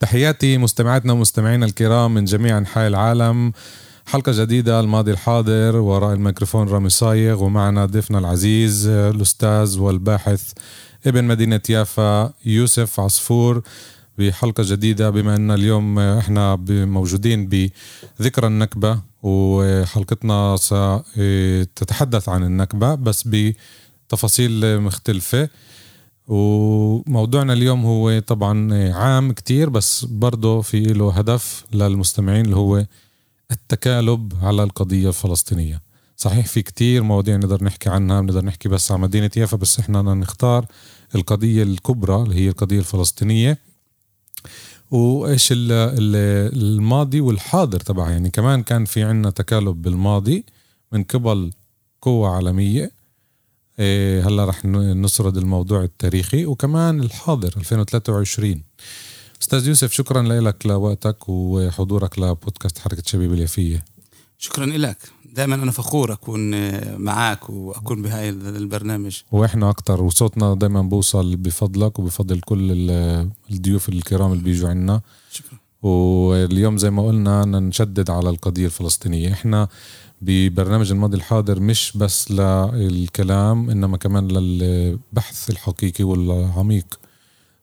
تحياتي مستمعاتنا ومستمعينا الكرام من جميع أنحاء العالم. حلقة جديدة الماضي الحاضر وراء الميكروفون رامي صايغ ومعنا ضيفنا العزيز الأستاذ والباحث ابن مدينة يافا يوسف عصفور بحلقة جديدة بما أن اليوم إحنا موجودين بذكرى النكبة وحلقتنا ستتحدث عن النكبة بس بتفاصيل مختلفة. وموضوعنا اليوم هو طبعا عام كتير بس برضه في له هدف للمستمعين اللي هو التكالب على القضية الفلسطينية. صحيح في كتير مواضيع نقدر نحكي عنها بنقدر نحكي بس عن مدينة يافا بس إحنا نختار القضية الكبرى اللي هي القضية الفلسطينية. وإيش الماضي والحاضر تبعها يعني كمان كان في عنا تكالب بالماضي من قبل قوة عالمية. هلا رح نسرد الموضوع التاريخي وكمان الحاضر 2023 أستاذ يوسف شكرا لك لوقتك وحضورك لبودكاست حركة شبيب اليافية. شكرا لك. دائما أنا فخور أكون معك وأكون بهاي البرنامج. وإحنا أكثر وصوتنا دائما بوصل بفضلك وبفضل كل الضيوف الكرام اللي بيجوا عنا. شكرا. واليوم زي ما قلنا نشدد على القضية الفلسطينية. إحنا ببرنامج الماضي الحاضر مش بس للكلام إنما كمان للبحث الحقيقي والعميق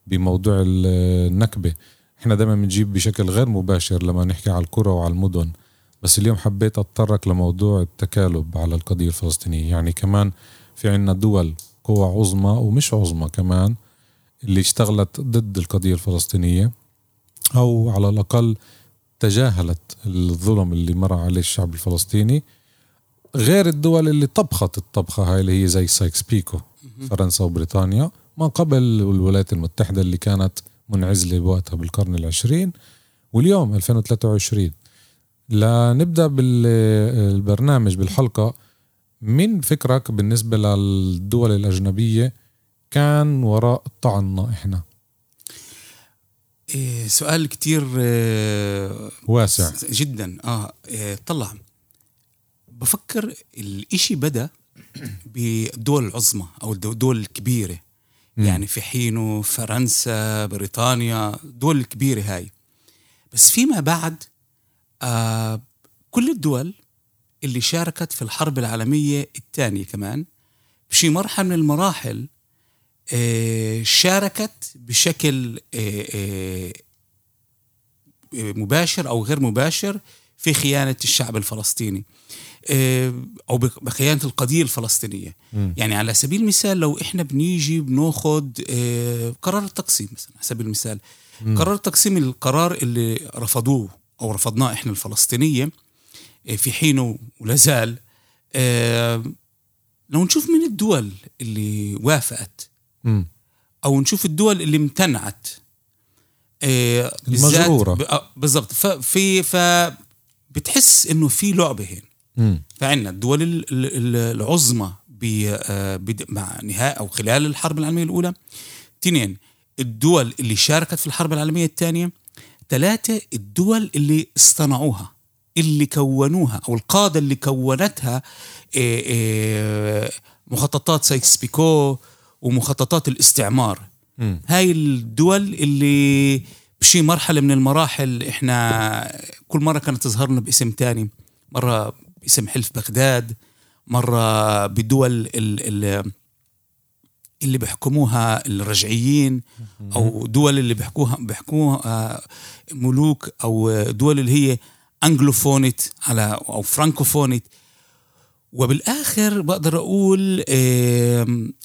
بموضوع النكبة. إحنا دائما بنجيب بشكل غير مباشر لما نحكي على القرى وعلى المدن. بس اليوم حبيت أتطرق لموضوع التكالب على القضية الفلسطينية. يعني كمان في عنا دول قوى عظمى ومش عظمى كمان اللي اشتغلت ضد القضية الفلسطينية. أو على الأقل تجاهلت الظلم اللي مر عليه الشعب الفلسطيني غير الدول اللي طبخت الطبخة هاي اللي هي زي سايكس بيكو فرنسا وبريطانيا ما قبل الولايات المتحدة اللي كانت منعزلة بوقتها بالقرن العشرين واليوم 2023 لنبدأ بالبرنامج بالحلقة. من فكرك بالنسبة للدول الأجنبية كان وراء طعننا إحنا إيه سؤال كتير إيه واسع. جدا. آه إيه طلع. بفكر الإشي بدأ بالدول العظمى أو الدول الكبيره م. يعني في حينه فرنسا بريطانيا دول الكبيره هاي. بس فيما بعد آه كل الدول اللي شاركت في الحرب العالمية الثانية كمان بشي مرحلة من المراحل آه، شاركت بشكل آه، آه، مباشر أو غير مباشر في خيانة الشعب الفلسطيني أو بخيانة القضية الفلسطينية م. يعني على سبيل المثال لو إحنا بنيجي بناخذ قرار التقسيم مثلا على سبيل المثال م. قرار التقسيم القرار اللي رفضوه أو رفضناه إحنا الفلسطينية في حينه ولا زال لو نشوف من الدول اللي وافقت أو نشوف الدول اللي امتنعت. آه المجرورة. آه، بالضبط. ففي ف بتحس إنه في لعبة هين فعندنا الدول العظمى آه، مع نهاية أو خلال الحرب العالمية الأولى. اثنين الدول اللي شاركت في الحرب العالمية الثانية. ثلاثة الدول اللي اصطنعوها اللي كونوها أو القادة اللي كونتها آه، مخططات سايكس بيكو ومخططات الاستعمار. م. هاي الدول اللي بشي مرحلة من المراحل إحنا كل مرة كانت تظهر لنا باسم تاني. مرة باسم حلف بغداد مرة بدول اللي, اللي بيحكموها الرجعيين أو دول اللي بيحكوها بيحكوها ملوك أو دول اللي هي أنجلوفونية على أو فرانكوفونية. وبالآخر بقدر أقول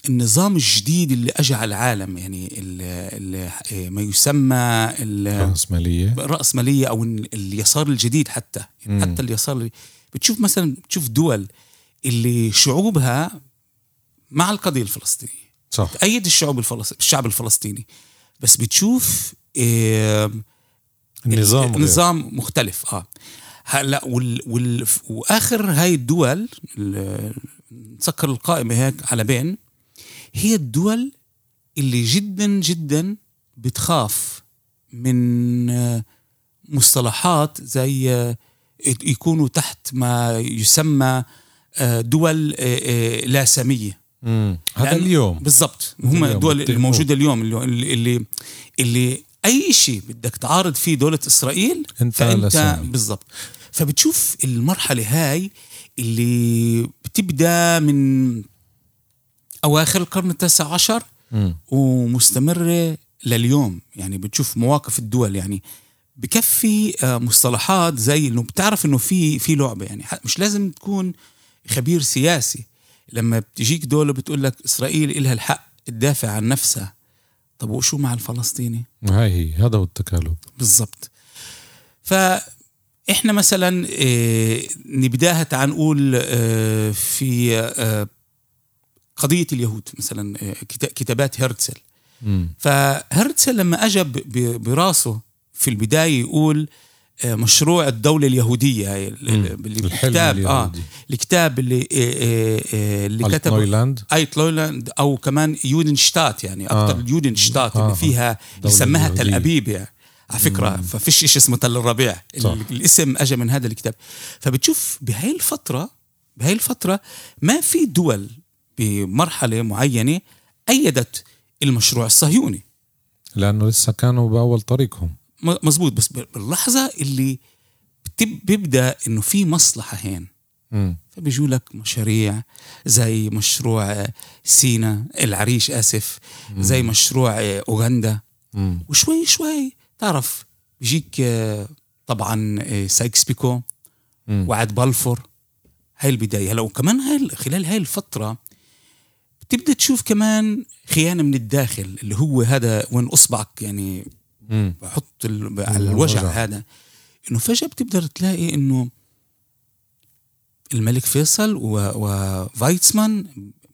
النظام الجديد اللي اجى على العالم يعني ما يسمى الرأسمالية الرأسمالية أو اليسار الجديد حتى يعني حتى اليسار بتشوف مثلا بتشوف دول اللي شعوبها مع القضية الفلسطينية. صح. تأيد الشعوب الفلسطيني الشعب الفلسطيني. بس بتشوف آه النظام. نظام مختلف آه. هلا وال وال وآخر هاي الدول ال- نسكر القائمه هيك على بين هي الدول اللي جدا جدا بتخاف من مصطلحات زي يكونوا تحت ما يسمى آه، دول آه، آه، لا ساميه. هذا اليوم بالضبط هم الدول. الموجودة اليوم اللي اللي, اللي أي شيء بدك تعارض فيه دولة إسرائيل أنت فأنت. بالضبط. فبتشوف المرحلة هاي اللي بتبدأ من أواخر القرن التاسع عشر. ومستمرة لليوم. يعني بتشوف مواقف الدول يعني بكفي آه، مصطلحات زي إنه بتعرف إنه في في لعبة. يعني مش لازم تكون خبير سياسي. لما بتجيك دولة بتقول لك إسرائيل إلها الحق تدافع عن نفسها. طب وشو مع الفلسطيني؟ هاي هي هذا هو التكالب. بالضبط. فإحنا مثلا آه، نبداها تعال نقول آه، في آه، قضية اليهود مثلا كتا- كتابات هرتزل. فهرتزل لما ب- براسه في البداية يقول مشروع الدولة اليهودية هاي ال- مم. ال- الحلم الكتاب آه. الكتاب اللي آه، آه، آه، اللي كتبه Neuland Altneuland أو كمان Judenstaat يعني أكثر آه. ال Judenstaat آه. اللي فيها دولة يسماها تل اليهودية. أبيب يعني. على فكرة ففيش شيء اسمه تل الربيع صح. ال- الاسم اجى من هذا الكتاب فبتشوف بهاي الفترة بهاي الفترة ما في دول بمرحلة معينة أيدت المشروع الصهيوني لأنه لسه كانوا بأول طريقهم مزبوط بس باللحظة اللي بيبدأ إنه في مصلحة هين. فبيجوا لك مشاريع زي مشروع سينا العريش آسف زي مشروع أوغندا. وشوي شوي تعرف بيجيك طبعا آه، سايكس بيكو. وعد بلفور هاي البداية هلا وكمان هاي خلال هاي الفترة بتبدأ تشوف كمان خيانة من الداخل اللي هو هذا وين أصبعك يعني. بحط ال- على الوجع. هذا. إنه فجأة بتقدر تلاقي إنه الملك فيصل و- وفايتسمان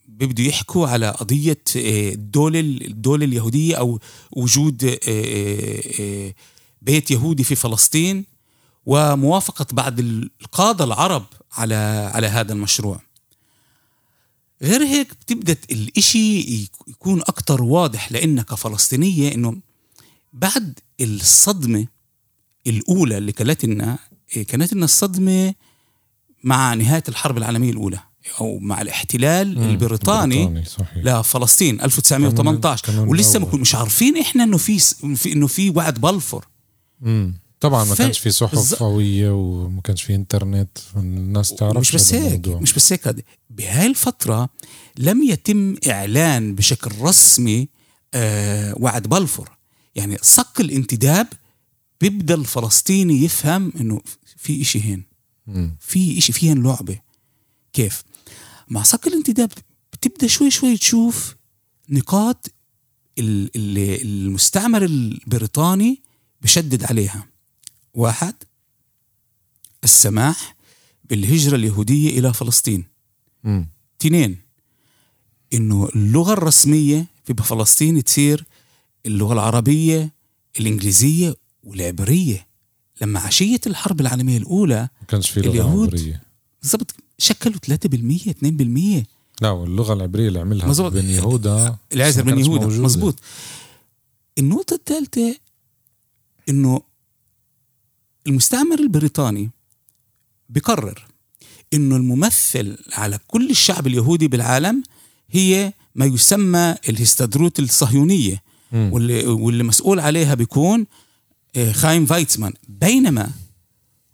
بيبدوا يحكوا على قضية الدولة الدولة اليهودية أو وجود آه، آه، آه، بيت يهودي في فلسطين وموافقة بعض القادة العرب على على هذا المشروع. غير هيك بتبدأ الإشي يك- يكون أكتر واضح لأنك كفلسطينية إنه بعد الصدمة الأولى اللي كانت لنا إيه، كانت لنا الصدمة مع نهاية الحرب العالمية الأولى أو مع الاحتلال. البريطاني لفلسطين 1918 كانوا- كانوا ولسه ما مش عارفين إحنا إنه في في إنه في وعد بلفور مم. طبعا ما ف- كانش في صحف بالظ- قوية وما كانش في إنترنت الناس تعرف مش بس هيك مش بس هيك. بهاي الفترة لم يتم إعلان بشكل رسمي آه وعد بلفور يعني صك الانتداب بيبدأ الفلسطيني يفهم إنه في إشي هين. في إشي فيها لعبة. كيف؟ مع صك الانتداب بتبدأ شوي شوي تشوف نقاط ال- ال- المستعمر البريطاني بشدد عليها. واحد السماح بالهجرة اليهودية إلى فلسطين. اثنين إنه اللغة الرسمية في فلسطين تصير اللغة العربية الإنجليزية والعبرية لما عشية الحرب العالمية الأولى ما كانش في لغة اليهود عبرية بالضبط شكلوا 3% 2% لا واللغة العبرية اللي عملها مظبوط. بين يهودا العازر بن كانتش يهودا. مزبوط النقطة الثالثة إنه المستعمر البريطاني بقرر إنه الممثل على كل الشعب اليهودي بالعالم هي ما يسمى الهستادروت الصهيونية. واللي, واللي مسؤول عليها بيكون آه، خايم فايتسمان. بينما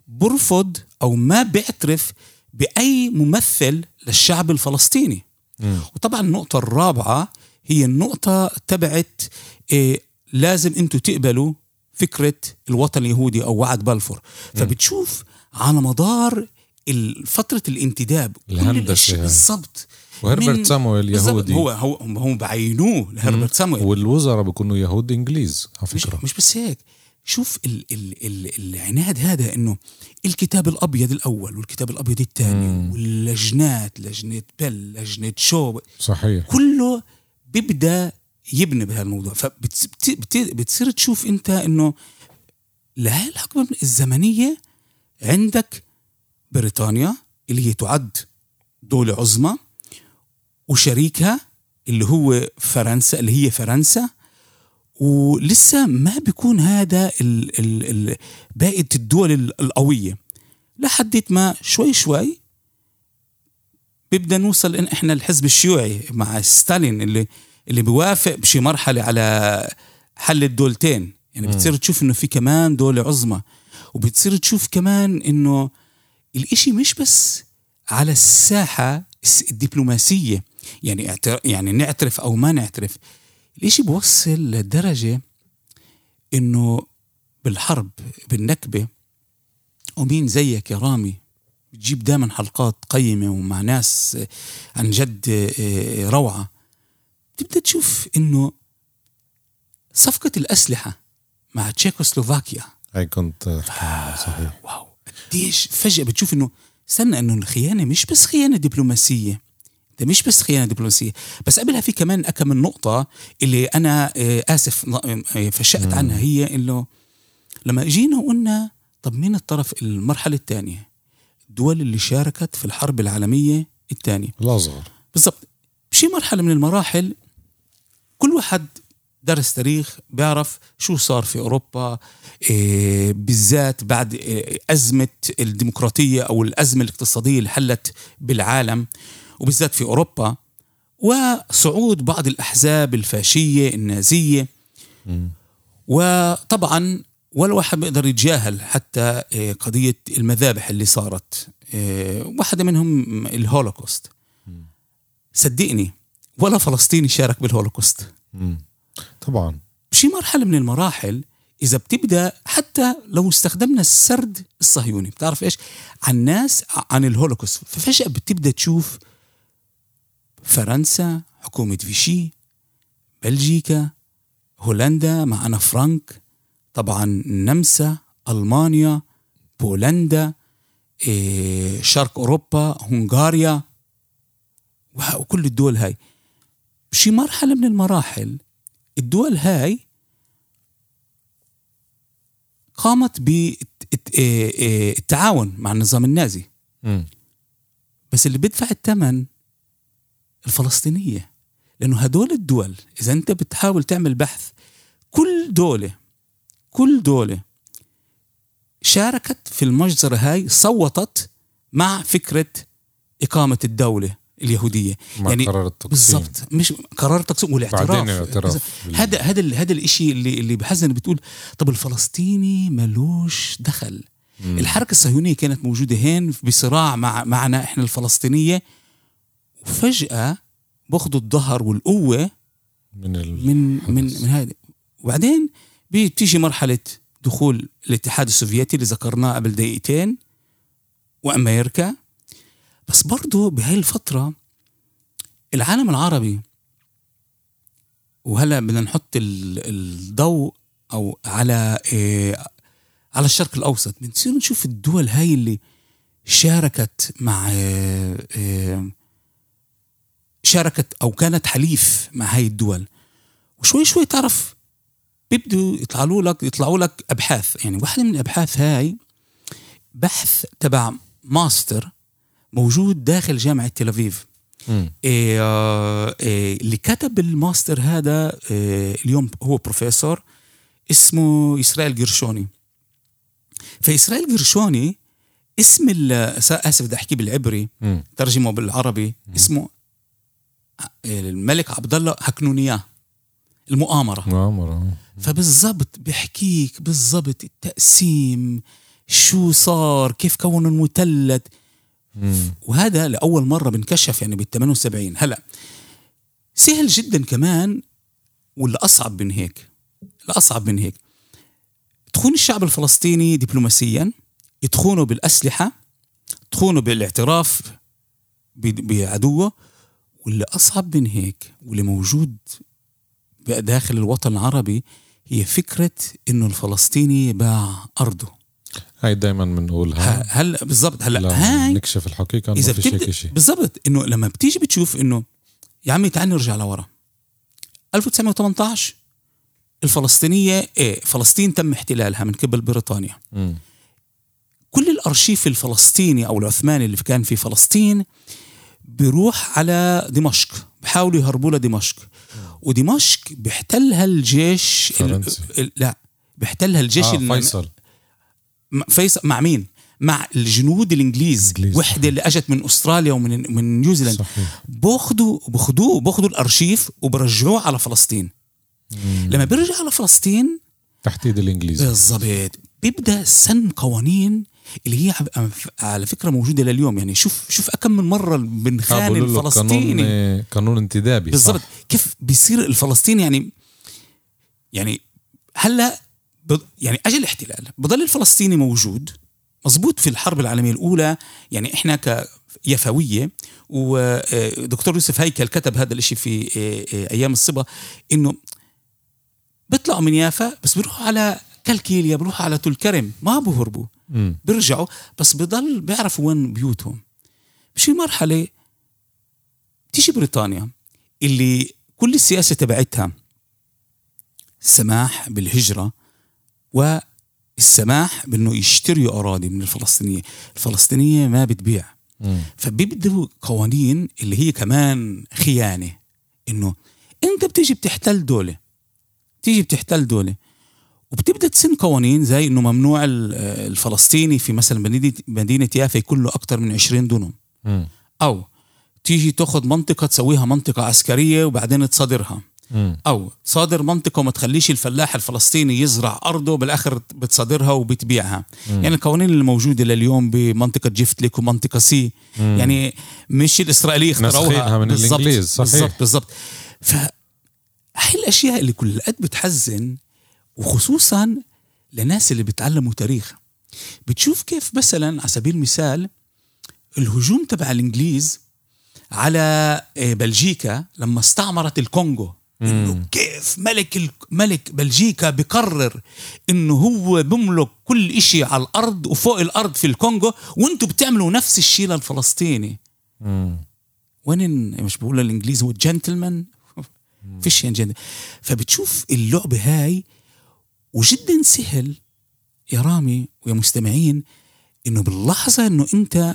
برفض أو ما بيعترف بأي ممثل للشعب الفلسطيني. مم. وطبعا النقطة الرابعة هي النقطة تبعت إيه لازم أنتم تقبلوا فكرة الوطن اليهودي أو وعد بلفور فبتشوف على مدار فترة الانتداب الأشياء هاي. بالضبط. وهربرت سامويل. يهودي. هو هو هم بعينوه لهربرت سامويل. والوزراء بيكونوا يهود إنجليز على مش, فكرة. مش بس هيك. شوف ال ال ال العناد هذا إنه الكتاب الأبيض الأول والكتاب الأبيض الثاني واللجنات لجنة بل لجنة شو صحيح. كله بيبدأ يبني بهالموضوع. فبتصير تشوف أنت إنه لهي الحقبه الزمنية عندك بريطانيا اللي هي تعد دولة عظمى وشريكها اللي هو فرنسا اللي هي فرنسا. ولسه ما بيكون هذا ال ال ال باقي الدول القوية. لحد ما شوي شوي بيبدأ نوصل إن إحنا الحزب الشيوعي مع ستالين اللي اللي بيوافق بشي مرحلة على حل الدولتين. يعني بتصير تشوف إنه في كمان دولة عظمى وبتصير تشوف كمان إنه الإشي مش بس على الساحة الدبلوماسية. يعني يعني نعترف أو ما نعترف الإشي بوصل لدرجة إنه بالحرب بالنكبة ومين زيك يا رامي؟ بتجيب دائما حلقات قيمة ومع ناس عن جد آه، روعة. تبدأ تشوف إنه صفقة الأسلحة مع تشيكوسلوفاكيا. هاي كنت صحيح. واو. قديش فجأة بتشوف إنه استنى إنه الخيانة مش بس خيانة دبلوماسية. ده مش بس خيانة دبلوماسية بس قبلها في كمان أكم من نقطة اللي أنا آه، آسف آه، فشأت عنها هي إنه لما جينا وقلنا طب مين الطرف المرحلة الثانية؟ الدول اللي شاركت في الحرب العالمية الثانية. الأصغر بالضبط. بشي مرحلة من المراحل كل واحد درس تاريخ بيعرف شو صار في أوروبا إيه بالذات بعد إيه أزمة الديمقراطية أو الأزمة الاقتصادية اللي حلت بالعالم. وبالذات في أوروبا وصعود بعض الأحزاب الفاشية النازية. وطبعا ولا واحد بيقدر يتجاهل حتى إيه قضية المذابح اللي صارت. إيه واحدة منهم الهولوكوست. صدقني ولا فلسطيني شارك بالهولوكوست. طبعا. بشي مرحلة من المراحل إذا بتبدأ حتى لو استخدمنا السرد الصهيوني بتعرف إيش؟ عن ناس عن الهولوكوست. ففجأة بتبدأ تشوف فرنسا حكومة فيشي بلجيكا هولندا مع أنا فرانك طبعا النمسا ألمانيا بولندا إيه شرق أوروبا هنغاريا وكل الدول هاي. بشي مرحلة من المراحل الدول هاي قامت بالتعاون مع النظام النازي. بس اللي بيدفع الثمن الفلسطينية. لأنه هدول الدول إذا أنت بتحاول تعمل بحث كل دولة كل دولة شاركت في المجزرة هاي صوتت مع فكرة إقامة الدولة اليهودية. مع يعني قرار التقسيم. بالضبط. مش قرار التقسيم والاعتراف. هذا هذا هذا الشيء اللي اللي بحزن بتقول طب الفلسطيني ملوش دخل. مم. الحركة الصهيونية كانت موجودة هين بصراع مع معنا إحنا الفلسطينية. وفجاه بأخذوا الظهر والقوة من ال... من من من هذا. وبعدين بتيجي مرحلة دخول الاتحاد السوفيتي اللي ذكرناه قبل دقيقتين وأمريكا. بس برضه بهاي الفترة العالم العربي وهلا بدنا نحط الضوء أو على إيه على الشرق الأوسط بنصير نشوف الدول هاي اللي شاركت مع إيه, إيه، شاركت أو كانت حليف مع هاي الدول. وشوي شوي تعرف بيبدوا يطلعوا لك يطلعوا لك أبحاث. يعني واحدة من الأبحاث هاي بحث تبع ماستر موجود داخل جامعة تل ابيب إيه إيه اللي كتب الماستر هذا إيه اليوم هو بروفيسور اسمه إسرائيل غرشوني فإسرائيل غرشوني اسم أسف بدي أحكي بالعبري ترجمه بالعربي مم. اسمه الملك عبد الله هكنونياه المؤامرة. مؤامرة. فبالضبط بيحكيك بالضبط التقسيم شو صار كيف كونوا المثلث. وهذا لأول مرة بنكشف يعني بال 78 هلا سهل جدا كمان واللي أصعب من هيك الاصعب من هيك. تخون الشعب الفلسطيني دبلوماسيا يتخونوا بالأسلحة تخونوا بالإعتراف بعدوه واللي أصعب من هيك واللي موجود داخل الوطن العربي هي فكرة إنه الفلسطيني باع أرضه. هاي دائما بنقولها هلا بالضبط هلا هاي نكشف الحقيقة إذا ما فيش هيك شيء بالضبط إنه لما بتيجي بتشوف إنه يا عمي تعال نرجع لورا. 1918 الفلسطينية إيه فلسطين تم احتلالها من قبل بريطانيا. مم. كل الأرشيف الفلسطيني أو العثماني اللي كان في فلسطين بيروح على دمشق بحاولوا يهربوا لدمشق. ودمشق بيحتلها الجيش ال- فرنسي. ال- لا بيحتلها الجيش آه الم- فيصل. فيصل مع مين؟ مع الجنود الإنجليز. إنجليز. وحدة اللي أجت من أستراليا ومن من نيوزيلاند. بأخذوا بأخذوه بأخذوا الأرشيف وبرجعوه على فلسطين. لما بيرجع على فلسطين تحديد الإنجليز. بالضبط بيبدأ سن قوانين اللي هي على فكرة موجودة لليوم. يعني شوف شوف كم من مرة بنخان له الفلسطيني. قانون قانون انتدابي بالضبط. كيف بيصير الفلسطيني؟ يعني يعني هلا يعني اجى الاحتلال. بضل الفلسطيني موجود مزبوط في الحرب العالمية الأولى. يعني إحنا كيفوية ودكتور يوسف هيكل كتب هذا الإشي في آه، آه، أيام الصبا إنه بيطلعوا من يافا بس بيروحوا على كالكيليا بيروحوا على تل كرم ما بهربوا. مم. بيرجعوا بس بضل بيعرفوا وين بيوتهم بشي مرحلة تيجي بريطانيا اللي كل السياسة تبعتها السماح بالهجرة والسماح بأنه يشتروا أراضي من الفلسطينية الفلسطينية ما بتبيع. فبيبدوا قوانين اللي هي كمان خيانة إنه أنت بتيجي بتحتل دولة تيجي بتحتل دولة وبتبدأ تسن قوانين زي إنه ممنوع ال- الفلسطيني في مثلا مدينه يافا يكون له أكثر من 20 دونم. مم. أو تيجي تاخذ منطقة تسويها منطقة عسكرية وبعدين تصادرها. مم. أو تصادر منطقة وما تخليش الفلاح الفلسطيني يزرع أرضه بالآخر بتصادرها وبتبيعها. يعني القوانين اللي موجوده لليوم بمنطقة جفتلك ومنطقة سي. يعني مش الإسرائيلية اخترعوها. من بالضبط، الإنجليز، صحيح. بالضبط بالضبط. ف هاي الأشياء اللي كل قد بتحزن وخصوصا لناس اللي بتعلموا تاريخ. بتشوف كيف مثلا على سبيل المثال الهجوم تبع الإنجليز على آه، بلجيكا لما استعمرت الكونغو إنه كيف ملك ملك بلجيكا بقرر إنه هو بملك كل إشي على الأرض وفوق الأرض في الكونغو وأنتم بتعملوا نفس الشيء للفلسطيني. مم. وين مش بقول الإنجليز هو جنتلمان فيش يعني جنتل فبتشوف اللعبة هاي وجدا سهل يا رامي ويا مستمعين إنه باللحظة إنه أنت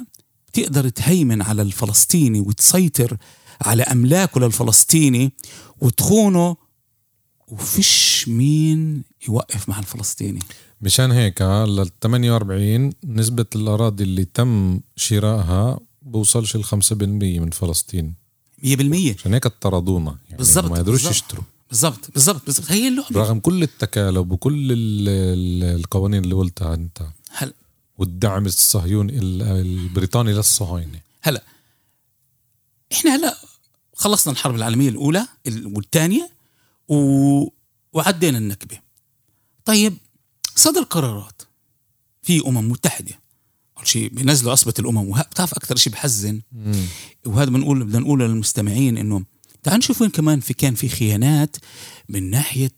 تقدر تهيمن على الفلسطيني وتسيطر على أملاكه للفلسطيني وتخونه وفيش مين يوقف مع الفلسطيني. مشان هيك لل 48 نسبة الأراضي اللي تم شرائها بوصلش ل 5% من فلسطين. 100% عشان هيك اطردونا يعني بالضبط ما قدروش بالضبط. يشتروا. بالضبط بالضبط بالضبط. هي اللعبة. رغم كل التكالب وكل ال- ال- القوانين اللي قلتها أنت. هل والدعم الصهيوني ال- البريطاني للصهاينة هلا. إحنا هلا خلصنا الحرب العالمية الأولى ال- والثانية و... وعدينا النكبة. طيب صدر قرارات في أمم متحدة. أول شيء بينزلوا عصبة الأمم. وه... بتعرف أكثر شيء بحزن. وهذا بنقول بدنا نقول للمستمعين إنه تعال نشوف وين كمان في كان في خيانات من ناحية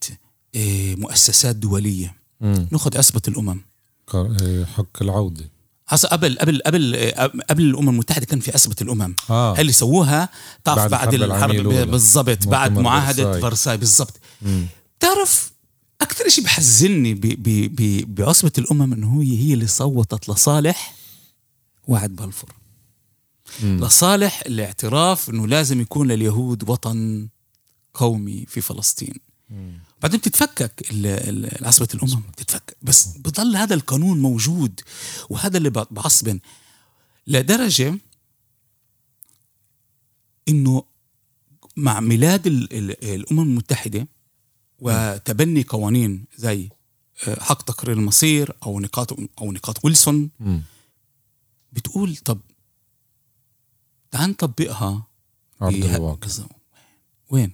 آه، مؤسسات دولية مم. ناخذ عصبة الأمم إيه، حق العودة حصل قبل قبل قبل آه، قبل الأمم المتحدة كان في عصبة الأمم آه. اللي سووها تعرف بعد بعد, الحرب. بالضبط بعد معاهدة فرساي. بالضبط تعرف أكثر شيء بحزني بعصبة الأمم إنه هي هي اللي صوتت لصالح وعد بلفور لصالح الاعتراف إنه لازم يكون لليهود وطن قومي في فلسطين. بعدين بتتفكك عصبة الأمم بتتفكك. بس بضل هذا القانون موجود وهذا اللي بعصبن. لدرجة إنه مع ميلاد ال- ال- الأمم المتحدة وتبني قوانين زي آه، حق تقرير المصير أو نقاط أو نقاط ويلسون مم. بتقول طب تعال نطبقها عرض الواقع. وين؟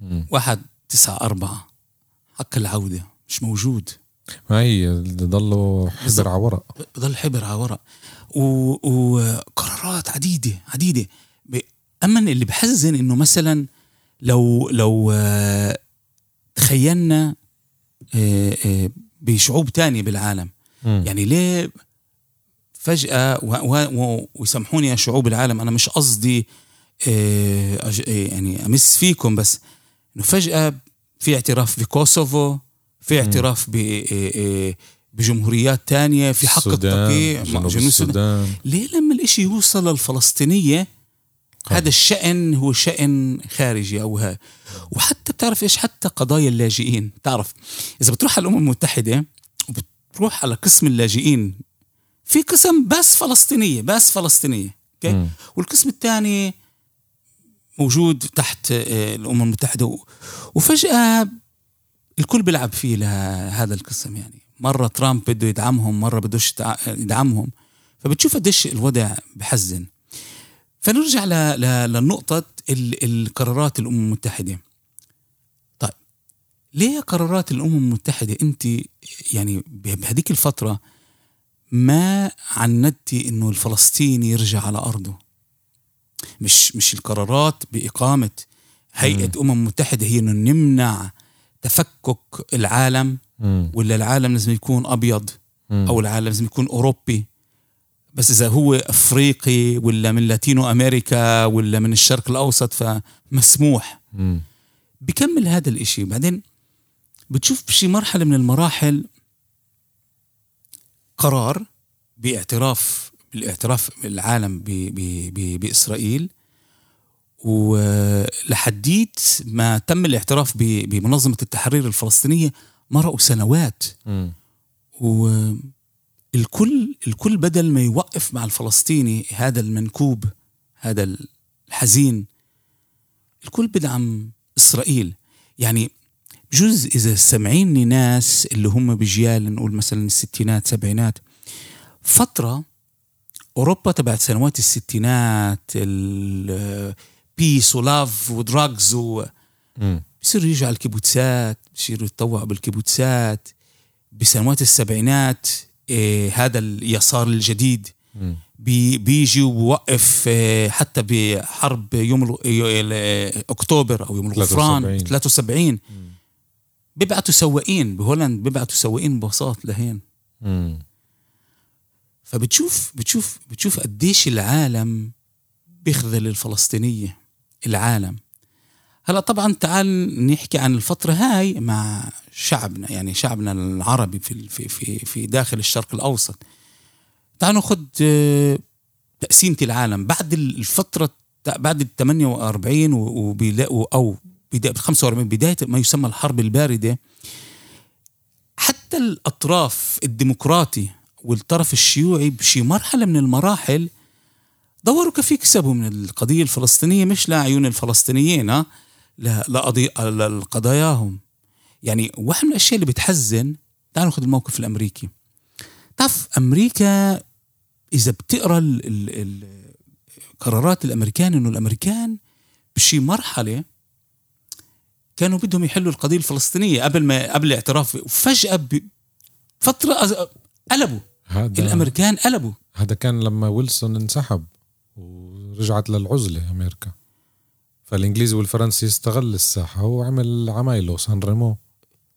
مم. واحد تسعة أربعة حق العودة مش موجود ما هي ضلوا. حبر على ورق بضل حبر على ورق و- وقرارات عديدة عديدة ب- أما اللي بحزن إنه مثلا لو لو آه، تخيلنا آه، آه، بشعوب تانية بالعالم مم. يعني ليه فجأة و- و- و- ويسامحوني يا شعوب العالم أنا مش قصدي آه، آه، يعني أمس فيكم بس إنه فجأة في اعتراف بكوسوفو في اعتراف ب آه، بجمهوريات تانية في حق التقييع جنوب السودان, السودان. ليه لما الإشي يوصل للفلسطينية هذا الشأن هو شأن خارجي أو ها. وحتى بتعرف إيش؟ حتى قضايا اللاجئين. تعرف إذا بتروح على الأمم المتحدة وبتروح على قسم اللاجئين في قسم بس فلسطينية بس فلسطينية أوكي والقسم الثاني موجود تحت آه، الأمم المتحدة. وفجأة الكل بيلعب فيه لهذا القسم يعني. مرة ترامب بده يدعمهم مرة بدوش يدعمهم. فبتشوف قديش الوضع بحزن. فنرجع لنقطة القرارات الأمم المتحدة. طيب ليه قرارات الأمم المتحدة أنت يعني بهذيك الفترة ما عندتي إنه الفلسطيني يرجع على أرضه. مش مش القرارات بإقامة هيئة أمم متحدة هي إنه نمنع تفكك العالم ولا العالم لازم يكون أبيض أو العالم لازم يكون أوروبي. بس إذا هو أفريقي ولا من لاتينو أمريكا ولا من الشرق الأوسط فمسموح. بكمل هذا الإشي. بعدين بتشوف بشي مرحلة من المراحل قرار باعتراف بالاعتراف العالم بإسرائيل ولحديت ما تم الاعتراف بمنظمة التحرير الفلسطينية مرقوا سنوات م. و الكل الكل بدل ما يوقف مع الفلسطيني هذا المنكوب هذا الحزين الكل بدعم إسرائيل يعني بجوز إذا سمعيني ناس اللي هم بجيال نقول مثلا الستينات سبعينات. فترة أوروبا تبعت سنوات الستينات ال peace و love و drugs و بصيروا يجوا على الكيبوتسات بصيروا يتطوعوا بالكيبوتسات بسنوات السبعينات إيه هذا اليسار الجديد بي بيجي وبوقف إيه حتى بحرب يوم أكتوبر أو يوم الغفران 73 بيبعتوا سواقين بهولند بيبعتوا سواقين ببساط لهين. فبتشوف بتشوف بتشوف قديش العالم بيخذل الفلسطينية العالم. هلا طبعا تعال نحكي عن الفترة هاي مع شعبنا يعني شعبنا العربي في في في في داخل الشرق الأوسط. تعال ناخذ آه، تقسيمة العالم. بعد الفترة بعد ال 48 وبيلاقوا أو بداية 45 بداية ما يسمى الحرب الباردة حتى الأطراف الديمقراطي والطرف الشيوعي بشي مرحلة من المراحل دوروا كيف يكسبوا من القضية الفلسطينية مش لعيون الفلسطينيين ها؟ لقضاياهم يعني واحد من الأشياء اللي بتحزن تعالوا ناخذ الموقف الأمريكي. تعرف أمريكا إذا بتقرأ القرارات الأمريكان إنه الأمريكان بشي مرحلة كانوا بدهم يحلوا القضية الفلسطينية قبل ما قبل الاعتراف. وفجأة فترة قلبوا. هذا الأمريكان قلبوا. هذا كان لما ويلسون انسحب ورجعت للعزلة أمريكا. فالانجليزي والفرنسي استغل الساحة وعمل عمايله سان ريمو.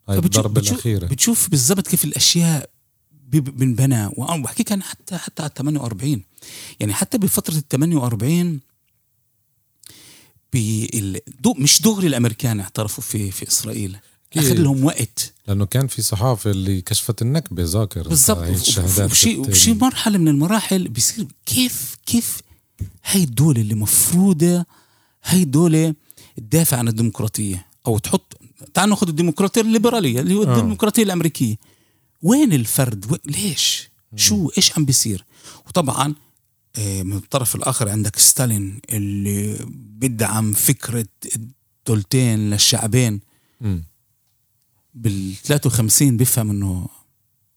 هاي الضربة الأخيرة. بتشوف بالضبط كيف الأشياء بنبنى. وبحكي كان حتى حتى على 48 يعني حتى بفترة ال 48 دو مش دغري الأمريكان اعترفوا في في إسرائيل. أخذ لهم وقت. لأنه كان في صحافة اللي كشفت النكبة ذاكر بالضبط. وشي وشي مرحلة من المراحل بيصير كيف كيف هاي الدولة اللي مفروضة هي دولة تدافع عن الديمقراطية أو تحط تعال ناخذ الديمقراطية الليبرالية اللي هو آه. الديمقراطية الأمريكية. وين الفرد؟ و... ليش؟ شو إيش عم بيصير؟ وطبعا من الطرف الآخر عندك ستالين اللي بدعم فكرة الدولتين للشعبين. بال 53 بيفهم إنه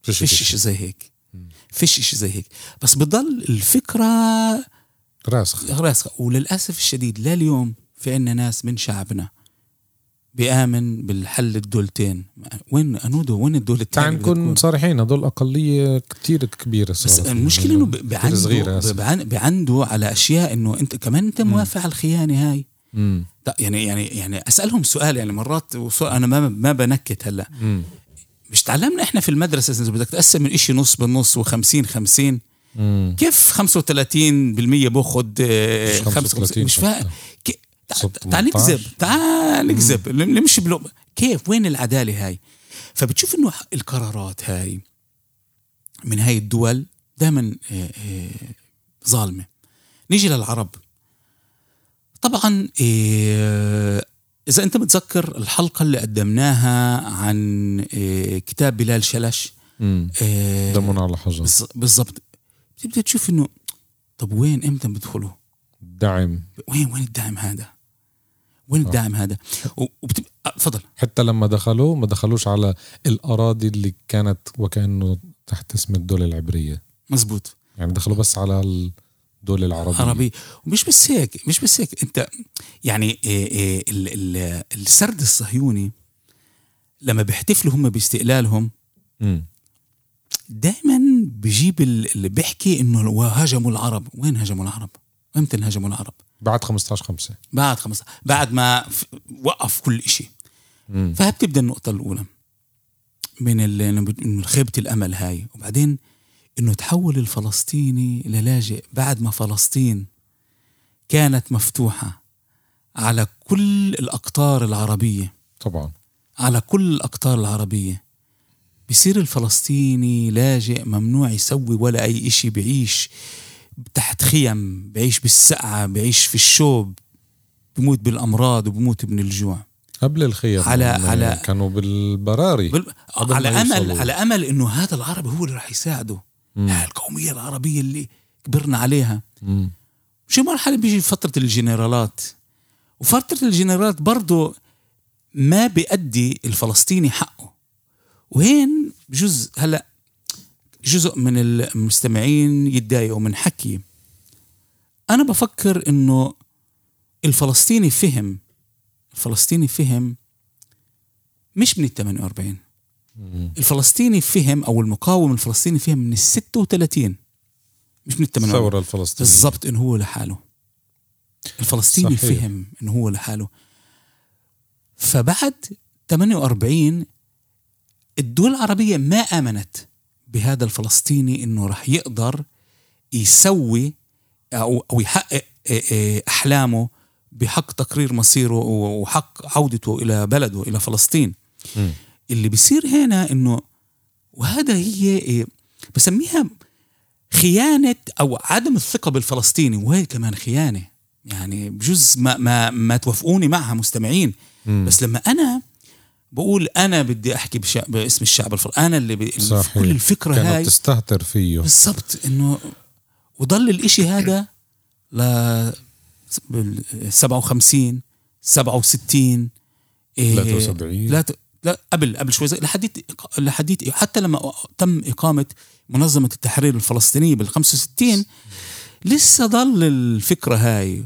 فيش شيء زي هيك. فيش شيء زي هيك. بس بضل الفكرة راسخة. راسخة. وللأسف الشديد لليوم في عنا ناس من شعبنا بيآمن بالحل الدولتين. وين أنودو؟ وين الدولة الثانية تعال نكون صريحين هدول أقلية كتير كبيرة صارت بس المشكلة إنه بعنده بعنده على أشياء إنه أنت كمان أنت موافق على الخيانة هاي. مم. يعني يعني يعني أسألهم سؤال يعني مرات أنا ما ما بنكت هلأ. مش تعلمنا إحنا في المدرسة إذا بدك تقسم الإشي نص بالنص و50 50 كيف 35% باخذ 35 مش فاهم تعال نكذب تعال نكذب نمشي بلو كيف؟ وين العدالة هاي؟ فبتشوف إنه القرارات هاي من هاي الدول دائما آه، آه، ظالمة. نيجي للعرب. طبعا آه، إذا أنت متذكر الحلقة اللي قدمناها عن كتاب بلال شلش؟ دمون على حجر. بالضبط. بتبدأ تشوف إنه طب وين إمتى بدخلوا؟ دعم. وين وين الدعم هذا؟ وين الدعم هذا؟ وبتب... تفضل. حتى لما دخلوا ما دخلوش على الأراضي اللي كانت وكأنه تحت اسم الدولة العبرية. مزبوط يعني دخلوا بس على الدولة العربية. عربي ومش بس هيك مش بس هيك. انت يعني إيه إيه السرد الصهيوني لما بيحتفلوا هم باستقلالهم دائما بجيب اللي بيحكي إنه هاجموا العرب. وين هاجموا العرب؟ أمتى انهاجموا العرب؟ بعد 15 5 بعد 15 بعد ما وقف كل شيء فبتبدا النقطة الأولى. من إنه خيبة الأمل هاي. وبعدين إنه تحول الفلسطيني للاجئ بعد ما فلسطين كانت مفتوحة على كل الأقطار العربية. طبعا. على كل الأقطار العربية. بصير الفلسطيني لاجئ ممنوع يسوي ولا أي إشي بعيش. تحت خيم بعيش بالسقعة بعيش في الشوب بموت بالأمراض وبموت من الجوع. قبل الخيم على على كانوا بالبراري. بال... على امل على أمل إنه هذا العربي هو اللي راح يساعده. القومية العربية اللي كبرنا عليها. مم. شي مرحله بيجي فترة الجنرالات. وفترة الجنرالات برضه ما بيأدي الفلسطيني حقه. وهين بجوز هلأ جزء من المستمعين يتضايقوا من حكي. أنا بفكر إنه الفلسطيني فهم الفلسطيني فهم مش من ال 48 الفلسطيني فهم أو المقاوم الفلسطيني فهم من ال 36 مش من ال 48 الثوره الفلسطينيه بالضبط إنه هو لحاله. الفلسطيني صحيح. فهم إنه هو لحاله. فبعد 48 الدول العربية ما آمنت. بهذا الفلسطيني إنه راح يقدر يسوي أو أو يحقق أحلامه بحق تقرير مصيره وحق عودته إلى بلده إلى فلسطين م. اللي بيصير هنا إنه وهذا هي بسميها خيانة أو عدم الثقة بالفلسطيني وهي كمان خيانة يعني بجوز ما ما ما توافقوني معها مستمعين م. بس لما أنا بقول أنا بدي أحكي بشا... باسم الشعب الفلسطيني أنا اللي, ب... صحيح. كل الفكرة كانت هاي. تستهتر فيه. بالضبط إنه وضل الإشي هذا ل 57 67 73 لا ت... لا قبل قبل شوي لحديت لحديت حتى لما تم إقامة منظمة التحرير الفلسطينية بال 65 لسه ضل الفكرة هاي.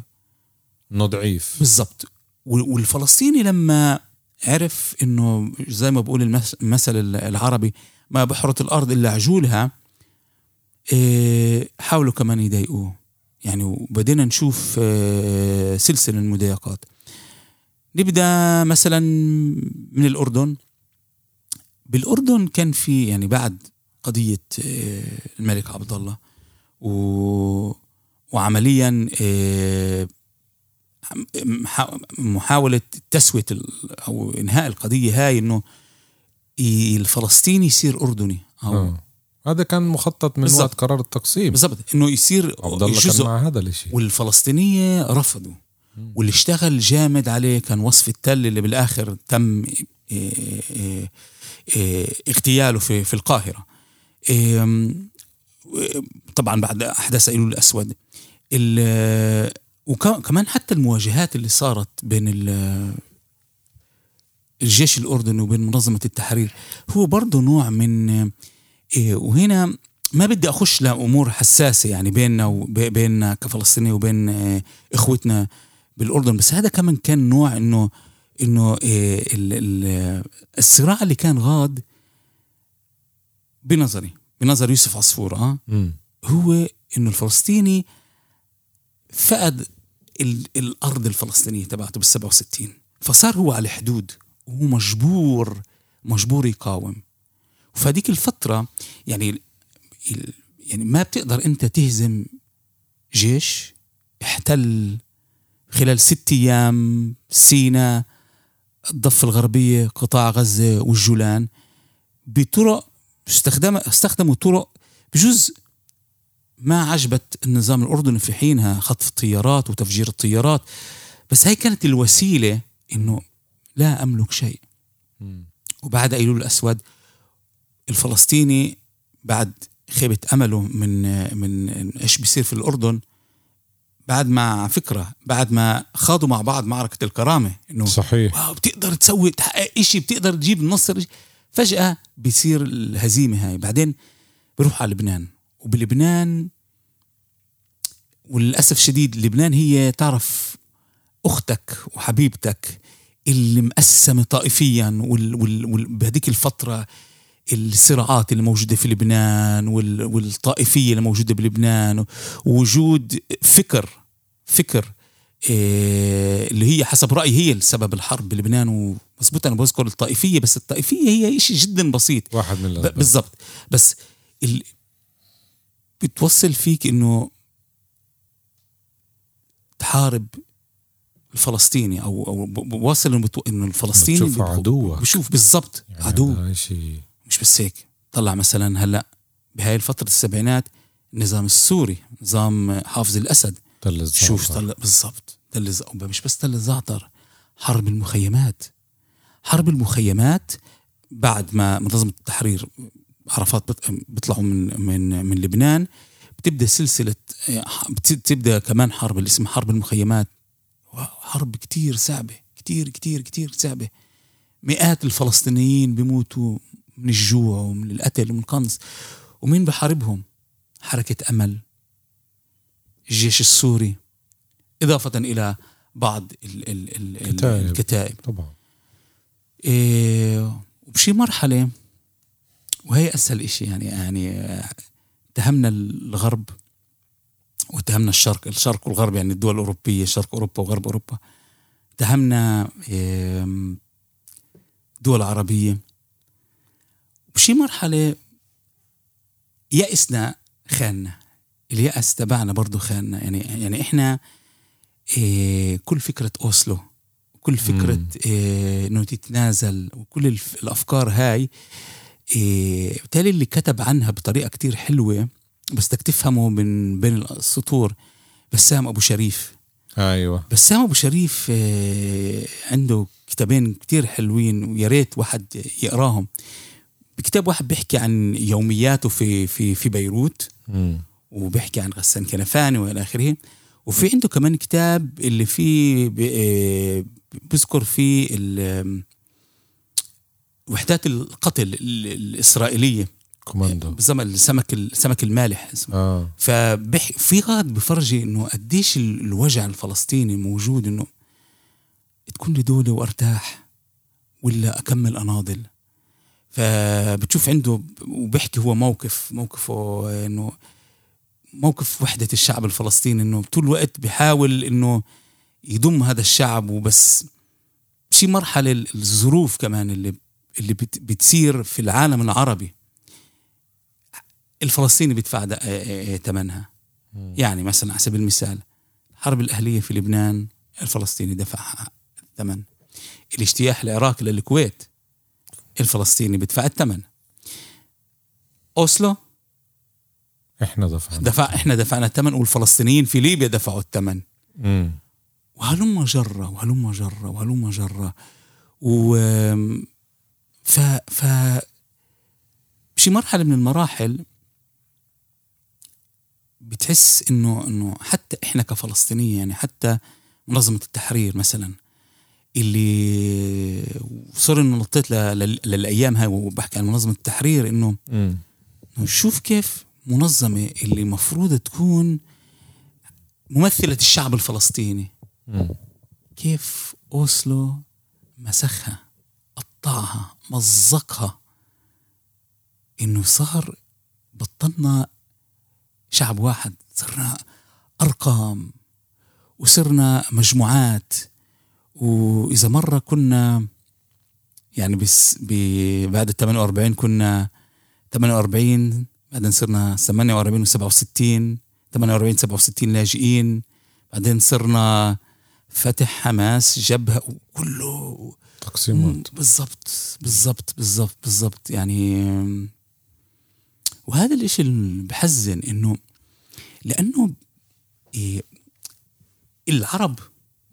إنه ضعيف. بالضبط. والفلسطيني لما عرف إنه زي ما بقول المثل العربي ما بحرة الأرض إلا عجولها إيه، حاولوا كمان يضايقوه. يعني وبدينا نشوف إيه، سلسلة المضايقات. نبدأ مثلا من الأردن. بالأردن كان في يعني بعد قضية إيه، الملك عبد الله و وعمليا محاولة تسوية أو إنهاء القضية هاي إنه الفلسطيني يصير أردني. أو آه. هذا كان مخطط من بالزبط. وقت قرار التقسيم. بالضبط. إنه يصير كان مع هذا الشيء والفلسطينية رفضوا. واللي اشتغل جامد عليه كان وصف التل اللي بالآخر تم إيه إيه اغتياله في في القاهرة. طبعا بعد أحداث إيلول الأسود. وكمان حتى المواجهات اللي صارت بين الجيش الأردني وبين منظمة التحرير هو برضه نوع من إيه، وهنا ما بدي أخش لأمور حساسة يعني بيننا وبيننا كفلسطيني وبين إيه، إخوتنا بالأردن بس هذا كمان كان نوع إنه إنه إيه، الصراع اللي كان غاد بنظري بنظر يوسف عصفور آه. هو إنه الفلسطيني فقد الأرض الفلسطينية تبعته بال 67 فصار هو على الحدود وهو مجبور مجبور يقاوم. وفهديك الفترة يعني يعني ما بتقدر أنت تهزم جيش احتل خلال ست أيام سيناء الضفة الغربية قطاع غزة والجولان بطرق استخدم استخدموا طرق بجزء ما عجبت النظام الأردني في حينها خطف الطيارات وتفجير الطيارات. بس هي كانت الوسيلة إنه لا أملك شيء. وبعد أيلول الأسود الفلسطيني بعد خيبة أمله من من إيش بيصير في الأردن بعد ما فكرة بعد ما خاضوا مع بعض معركة الكرامة إنه صحيح. واو بتقدر تسوي تحقق إشي بتقدر تجيب النصر فجأة بيصير الهزيمة هاي. بعدين بروح على لبنان وبلبنان وللأسف شديد لبنان هي تعرف أختك وحبيبتك اللي مقسمة طائفيا وال وال وال بهذيك الفترة الصراعات اللي موجودة في لبنان وال والطائفية اللي موجودة بلبنان ووجود فكر فكر إيه اللي هي حسب رأيي هي السبب الحرب بلبنان ومظبوط أنا بذكر الطائفية بس الطائفية هي شيء جدا بسيط. واحد من الأسباب. بالضبط. بس ال... بتوصل فيك إنه تحارب الفلسطيني أو أو بواصل إنه. إنه الفلسطيني بتشوف عدوك. بشوف بالضبط يعني عدو شيء مش بس هيك طلع مثلا هلأ بهاي الفترة السبعينات النظام السوري نظام حافظ الأسد تل شوف الزعتر. طلع بالضبط تل مش بس تل الزعتر حرب المخيمات حرب المخيمات بعد ما منظمة التحرير عرفات بيطلعوا من من من لبنان بتبدأ سلسلة بتبدأ كمان حرب اللي اسمها حرب المخيمات. حرب كتير صعبة كتير كتير كتير صعبة. مئات الفلسطينيين بيموتوا من الجوع ومن القتل ومن القنص. ومين بحاربهم؟ حركة أمل الجيش السوري إضافة إلى بعض ال ال ال ال كتائب. الكتائب. طبعا. إيه وبشي مرحلة وهي أسهل إشي يعني يعني اتهمنا الغرب واتهمنا الشرق الشرق والغرب يعني الدول الأوروبية شرق أوروبا وغرب أوروبا. اتهمنا دول عربية. بشي مرحلة يأسنا خاننا اليأس تبعنا برضو خاننا. يعني يعني إحنا إيه كل فكرة أوسلو كل فكرة. إيه إنه تتنازل وكل الأفكار هاي إيه بالتالي اللي كتب عنها بطريقة كتير حلوة بس بدك تفهمه من بين السطور بسام أبو شريف. أيوه. بسام أبو شريف آه، عنده كتابين كتير حلوين ويا ريت واحد يقراهم. بكتاب واحد بيحكي عن يومياته في في في بيروت مم. وبيحكي عن غسان كنفاني وإلى آخره. وفي عنده كمان كتاب اللي فيه ب- آه، بذكر فيه ال- وحدات القتل ال- الإسرائيلية. كوماندو. بالضبط السمك السمك المالح. اسمه آه. فبح في غاد بفرجي إنه قديش ال- الوجع الفلسطيني موجود إنه تكون لي دولة وأرتاح ولا أكمل أناضل. فبتشوف عنده وبيحكي هو موقف موقفه إنه موقف وحدة الشعب الفلسطيني إنه طول الوقت بيحاول إنه يضم هذا الشعب وبس. شي مرحلة الظروف كمان اللي اللي بت- بتصير في العالم العربي. الفلسطيني بيدفع د- آه، آه، ثمنها يعني مثلا على سبيل المثال الحرب الأهلية في لبنان الفلسطيني دفع الثمن. الاجتياح العراقي للكويت الفلسطيني بيدفع الثمن. أوسلو؟ إحنا دفعنا دفع إحنا دفعنا الثمن والفلسطينيين في ليبيا دفعوا الثمن. وهلم جرة وهلم جرة وهلم جرة. و ف ف بشي مرحلة من المراحل بتحس إنه إنه حتى إحنا كفلسطينية يعني حتى منظمة التحرير مثلا اللي صار انه نطيت للأيام هاي وبحكي عن منظمة التحرير إنه. شوف كيف منظمة اللي مفروض تكون ممثلة الشعب الفلسطيني. كيف أوسلو مسخها قطعها مزقها إنه صار بطلنا شعب واحد صرنا أرقام وصرنا مجموعات. وإذا مرة كنا يعني بس بعد ال 48 كنا 48 بعدين صرنا 48 و67 48 67 لاجئين بعدين صرنا فتح حماس جبهة وكله تقسيمات بالضبط بالضبط بالضبط بالضبط. يعني وهذا الإشي اللي بحزن إنه لأنه إيه العرب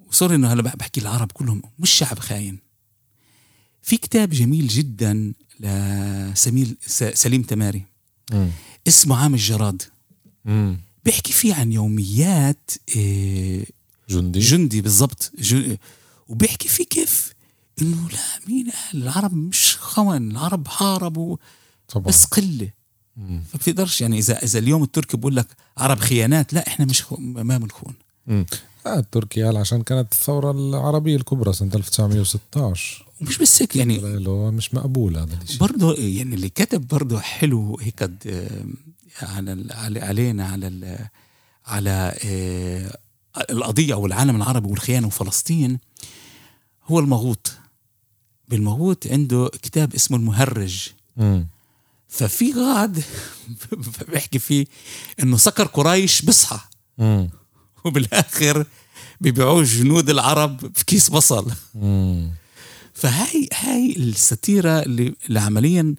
وصار إنه هلا بحكي العرب كلهم مش شعب خاين. في كتاب جميل جدا لسميل سليم تماري. مم. اسمه عام الجراد. مم. بيحكي فيه عن يوميات إيه جندي. جندي بالضبط. جن... وبيحكي فيه كيف إنه لا مين قال؟ العرب مش خون العرب حاربوا طبعا. بس قلة. مم. فبتقدرش يعني إذا إذا اليوم التركي بقول لك عرب خيانات لا إحنا مش خو... ما بنخون. آه التركي قال عشان كانت الثورة العربية الكبرى سنة 1916 ومش بس هيك يعني مش مقبول هذا الشيء برضه يعني اللي كتب برضه حلو هيك آه، على علينا على على آه، القضية أو العالم العربي والخيانة وفلسطين هو المغوط بالمغوط عنده كتاب اسمه المهرج مم. ففي غاد بيحكي فيه إنه سكر قريش بصحى مم. وبالآخر بيبيعوه جنود العرب في كيس بصل. فهاي هاي الستيرة اللي, اللي عمليا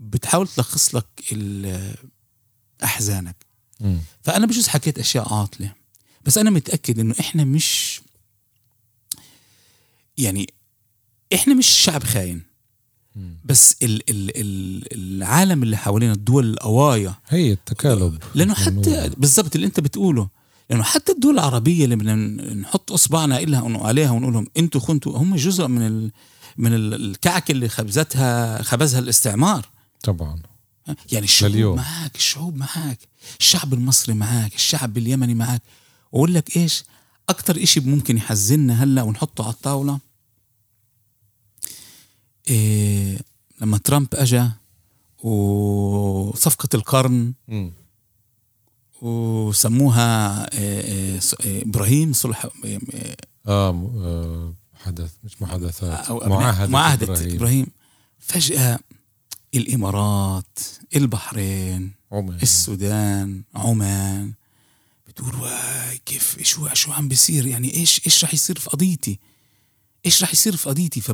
بتحاول تلخص لك أحزانك مم. فأنا بجوز حكيت أشياء عاطلة بس أنا متأكد إنه إحنا مش يعني إحنا مش شعب خاين. بس ال ال ال العالم اللي حوالينا الدول القوايا هي التكالب. لأنه حتى بالضبط اللي أنت بتقوله لأنه حتى الدول العربية اللي بدنا نحط إصبعنا إلها عليها ونقول لهم أنتم كنتوا هم جزء من ال من ال- الكعكه اللي خبزتها خبزها الاستعمار. طبعا. يعني الشعوب لليوم. معك الشعوب معك الشعب المصري معك الشعب اليمني معك وأقول لك إيش أكثر إشي ممكن يحزننا هلأ ونحطه على الطاولة إيه لما ترامب اجى وصفقة القرن. وسموها إيه، إيه، إيه، إبراهيم صلح إيه، إيه، آه, آه حدث مش محادثات أو معاهدة, معاهدة إبراهيم. فجأة الإمارات البحرين عمان السودان عمان بتقول واي كيف شو شو عم بيصير؟ يعني إيش إيش رح يصير في قضيتي؟ إيش رح يصير في قضيتي؟ ف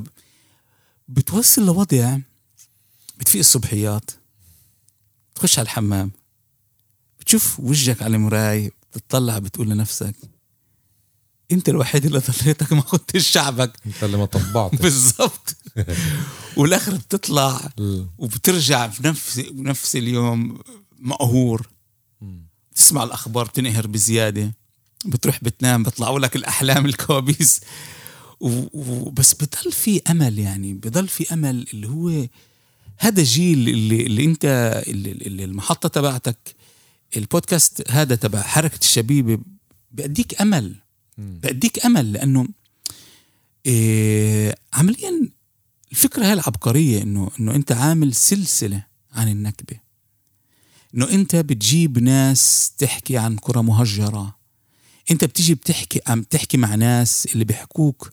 بتوصل لوضع بتفيق الصبحيات تخش على الحمام بتشوف وجهك على المراية بتطلع بتقول لنفسك أنت الوحيد اللي ضليتك ما خدتش شعبك. أنت اللي ما طبعت بالضبط. والاخر بتطلع وبترجع في نفس بنفس اليوم مقهور. تسمع الأخبار بتنقهر بزيادة بتروح بتنام بيطلعوا لك الأحلام الكوابيس. و- و- بس بضل في أمل يعني بضل في أمل اللي هو هذا الجيل اللي, اللي أنت اللي, اللي المحطة تبعتك البودكاست هذا تبع حركة الشبيبة بأديك أمل. بأديك أمل لأنه إيه عمليا الفكرة هاي العبقرية إنه إنه أنت عامل سلسلة عن النكبة. إنه أنت بتجيب ناس تحكي عن قرى مهجرة. أنت بتيجي بتحكي عم تحكي مع ناس اللي بيحكوك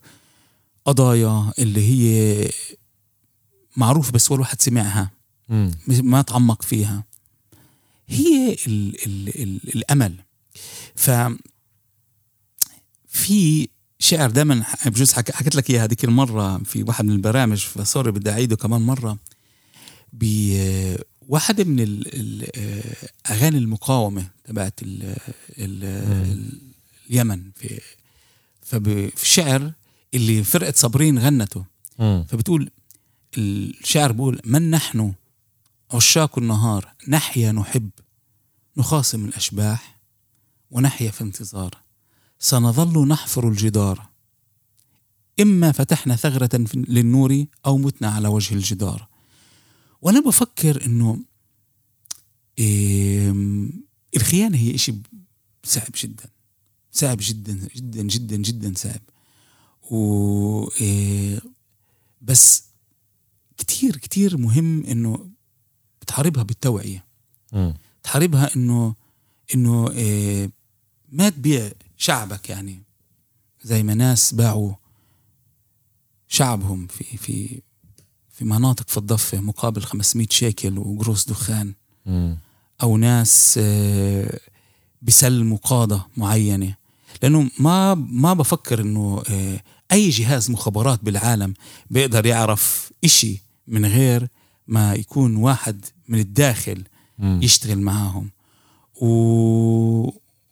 قضايا اللي هي معروف بس ولا واحد سمعها. مم. ما تعمق فيها. هي ال ال ال الأمل. ف في شعر دائما بجوز حك- حكيت لك إياها هذيك المرة في واحد من البرامج فسوري بدي أعيده كمان مرة. بواحدة من ال- ال- أغاني المقاومة تبعت ال ال ال اليمن في في شعر اللي فرقة صابرين غنته. مم. فبتقول الشعر بيقول من نحن عشاق النهار نحيا نحب نخاصم الأشباح ونحيا في انتظار. سنظل نحفر الجدار. إما فتحنا ثغرة للنور أو متنا على وجه الجدار. وأنا بفكر إنه إيه الخيانة هي إشي صعب جدا. صعب جدا جدا جدا جدا صعب. و إيه بس كتير كتير مهم إنه بتحاربها بالتوعية. تحاربها إنه إنه إيه ما تبيع شعبك يعني. زي ما ناس باعوا شعبهم في في في مناطق في الضفة مقابل 500 شيكل وقروص دخان مم. أو ناس آه، بيسلموا قاده معينة لأنه ما ما بفكر إنه آه، أي جهاز مخابرات بالعالم بيقدر يعرف إشي من غير ما يكون واحد من الداخل مم. يشتغل معاهم و...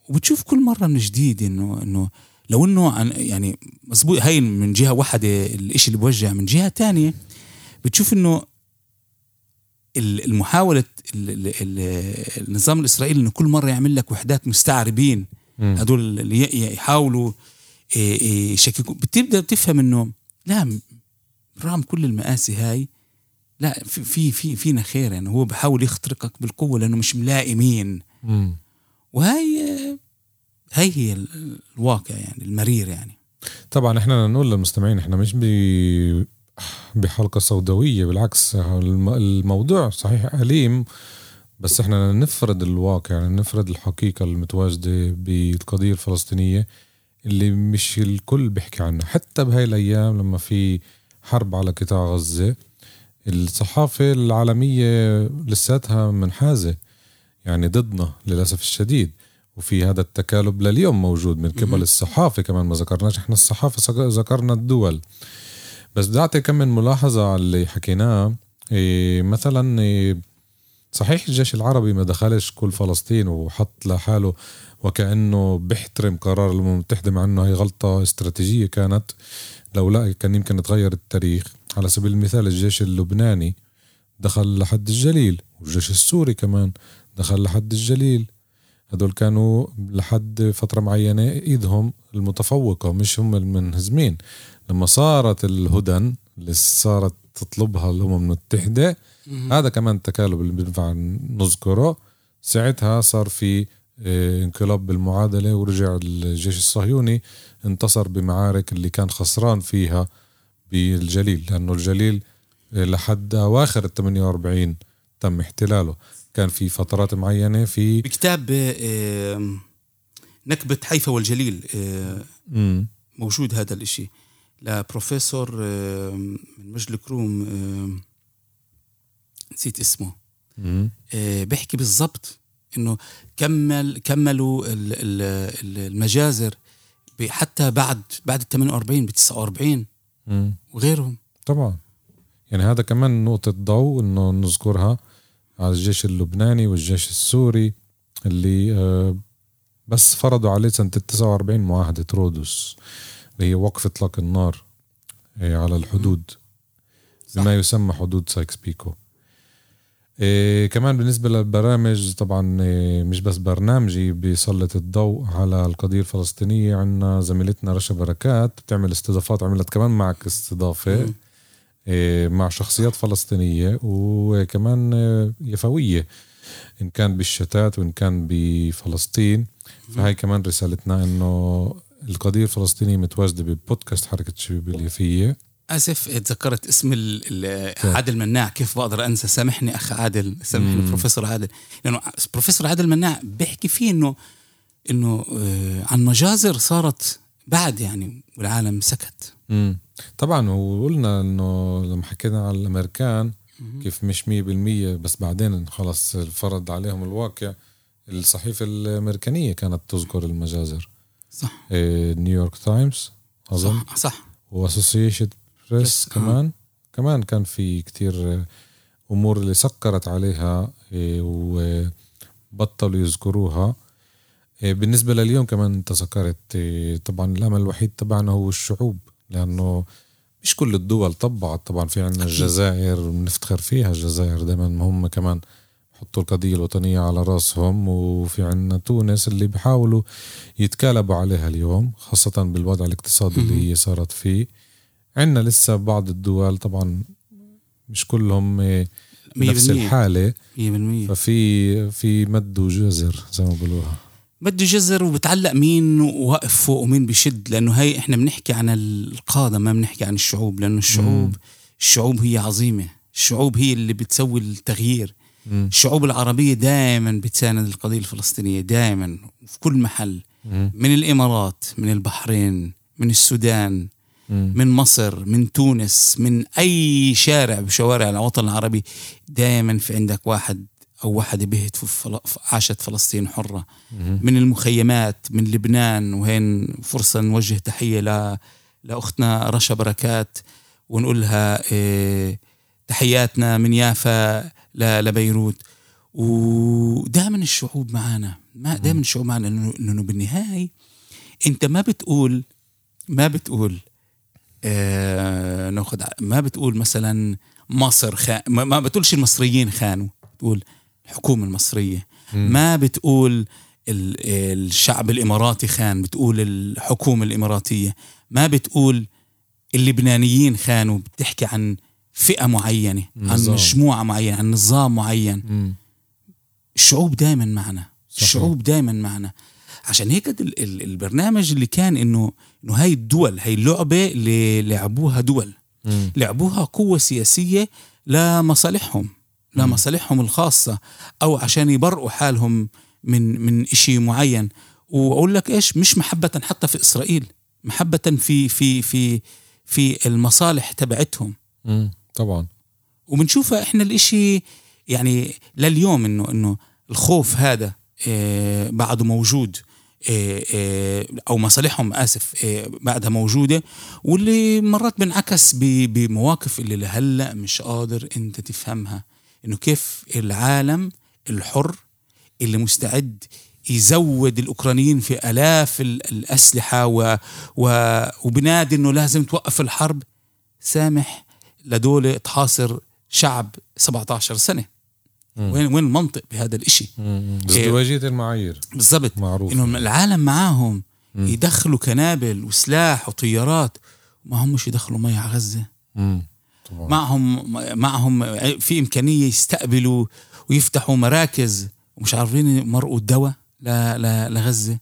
وبتشوف كل مرة من جديد إنه إنه لو إنه عن يعني مزبوط هاي من جهة واحدة الإشي اللي بوجع من جهة تانية بتشوف إنه ال- المحاولة ال- ال- ال- النظام الإسرائيلي إنه كل مرة يعمل لك وحدات مستعربين مم. هدول اللي يحاولوا إيه، إيه، يشككوا بتبدأ تفهم إنه لا رغم كل المآسي هاي لا في في في فينا خير يعني هو بحاول يخترقك بالقوة لأنه مش ملاقي مين. وهي هي هي ال- الواقع يعني المرير يعني طبعا إحنا نقول للمستمعين إحنا مش ب بحلقة سوداوية بالعكس الم- الموضوع صحيح أليم بس إحنا نفرض الواقع يعني نفرض الحقيقة المتواجدة بالقضية الفلسطينية اللي مش الكل بيحكي عنها. حتى بهاي الأيام لما في حرب على قطاع غزة الصحافة العالمية لساتها منحازة يعني ضدنا للأسف الشديد. وفي هذا التكالب لليوم موجود من قبل. الصحافة كمان ما ذكرناش إحنا الصحافة ذكرنا الدول. بس بدي أعطي كم من ملاحظة على اللي حكيناه. إيه مثلا إيه صحيح الجيش العربي ما دخلش كل فلسطين وحط لحاله وكأنه بيحترم قرار الأمم المتحدة مع أنه هي غلطة استراتيجية كانت. لو لا كان يمكن يتغير التاريخ. على سبيل المثال الجيش اللبناني دخل لحد الجليل والجيش السوري كمان دخل لحد الجليل. هدول كانوا لحد فترة معينة إيدهم المتفوقة مش هم المنهزمين. لما صارت الهدن اللي صارت تطلبها الأمم المتحدة هذا كمان تكالب اللي بينفع نذكره. ساعتها صار في آه، انقلاب بالمعادلة ورجع الجيش الصهيوني انتصر بمعارك اللي كان خسران فيها بالجليل لأنه الجليل آه، لحد أواخر ال 48 تم احتلاله. كان في فترات معينة في بكتاب آه، آم، نكبة حيفا والجليل. موجود هذا الإشي. لبروفيسور آم، من مجد الكروم آم، نسيت اسمه. آه، بيحكي بالضبط إنه كمل كملوا ال- ال- ال- المجازر حتى بعد بعد ال 48 ب 49 مم. وغيرهم. طبعا. يعني هذا كمان نقطة ضوء إنه نذكرها على الجيش اللبناني والجيش السوري اللي آه، بس فرضوا عليه سنة 49 معاهدة رودوس. اللي هي وقف إطلاق النار آه، على الحدود صح. بما يسمى حدود سايكس بيكو إيه كمان بالنسبة للبرامج طبعا إيه مش بس برنامجي بيسلط الضوء على القضية الفلسطينية. عنا زميلتنا رشا بركات بتعمل استضافات عملت كمان معك استضافة. إيه مع شخصيات فلسطينية وكمان إيه يفوية إن كان بالشتات وإن كان بفلسطين. فهي كمان رسالتنا إنه القضية الفلسطينية متواجدة ببودكاست حركة الشباب اليافية أسف تذكرت اسم ال- عادل مناع. كيف بقدر أنسى؟ سامحني أخ عادل سامحني مم. بروفيسور عادل. لأنه بروفيسور عادل مناع بيحكي فيه انه إنه آه، عن مجازر صارت بعد يعني والعالم سكت. مم. طبعا وقلنا إنه لما حكينا على الأمريكان كيف مش مية بالمية بس بعدين خلص فرض عليهم الواقع. الصحيفة الأمريكانية كانت تذكر المجازر. صح. New York Times أظن. صح صح. و Association Press بس، آه. كمان. كمان كان في كتير آه، أمور اللي سكرت عليها إيه، وبطلوا يذكروها. إيه، بالنسبة لليوم كمان انت ذكرت إيه، طبعا الأمل الوحيد تبعنا هو الشعوب لأنه مش كل الدول طبعت طبعا في أكيد. الجزائر بنفتخر فيها الجزائر دائما هم كمان حطوا القضية الوطنية على رأسهم وفي عنا تونس اللي بيحاولوا يتكالبوا عليها اليوم خاصة بالوضع الاقتصادي. اللي هي صارت فيه. عنا لسه بعض الدول طبعا مش كلهم إيه، نفس 100% الحالة. 100% ففي في مد وجزر زي ما بيقولوها. بده جزر وبتعلق مين واقف فوق ومين بيشد لأنه هي إحنا بنحكي عن القادة ما بنحكي عن الشعوب لأنه الشعوب مم. الشعوب هي عظيمة. الشعوب هي اللي بتسوي التغيير. مم. الشعوب العربية دائما بتساند القضية الفلسطينية دائما في كل محل مم. من الإمارات من البحرين من السودان مم. من مصر من تونس من أي شارع بشوارع الوطن العربي دائما في عندك واحد أو واحدة بهت في فل... عاشت فلسطين حرة من المخيمات من لبنان وهين فرصة نوجه تحية ل... لأختنا رشا بركات ونقول لها إيه تحياتنا من يافا. لبيروت. ودائما الشعوب معانا. ما دائما الشعوب معانا. لأنه بالنهاية أنت ما بتقول ما بتقول آه ناخذ ما بتقول مثلا مصر خان ما بتقولش المصريين خانوا. بتقول الحكومة المصرية. م. ما بتقول الشعب الإماراتي خان. بتقول الحكومة الإماراتية. ما بتقول اللبنانيين خانوا. بتحكي عن فئة معينة نظام. عن مجموعة معينة عن نظام معين م. الشعوب دائما معنا صحيح. الشعوب دائما معنا عشان هيك البرنامج اللي كان إنه إنه هاي الدول هاي اللعبة اللي لعبوها دول م. لعبوها قوة سياسية لمصالحهم لمصالحهم الخاصة أو عشان يبرئوا حالهم من من شيء معين وأقول لك إيش مش محبة حتى في إسرائيل محبة في في في في المصالح تبعتهم طبعا. وبنشوفها إحنا الإشي يعني لليوم إنه إنه الخوف هذا آه، بعده موجود آه، آه، أو مصالحهم آسف بعدها موجودة واللي مرات بنعكس بمواقف اللي لهلأ مش قادر أنت تفهمها. إنه كيف العالم الحر اللي مستعد يزود الأوكرانيين في آلاف الأسلحة و... و... وبنادي إنه لازم توقف الحرب؟ سامح. لدول تحاصر شعب 17 سنة. مم. وين وين المنطق بهذا الإشي؟ ازدواجية المعايير. بالضبط. معروف إنه العالم معاهم مم. يدخلوا كنابل وسلاح وطيارات ما هم مش يدخلوا مي على غزة. مم. طبعا. معهم معهم في إمكانية يستقبلوا ويفتحوا مراكز ومش عارفين يمرقوا الدواء لغزة.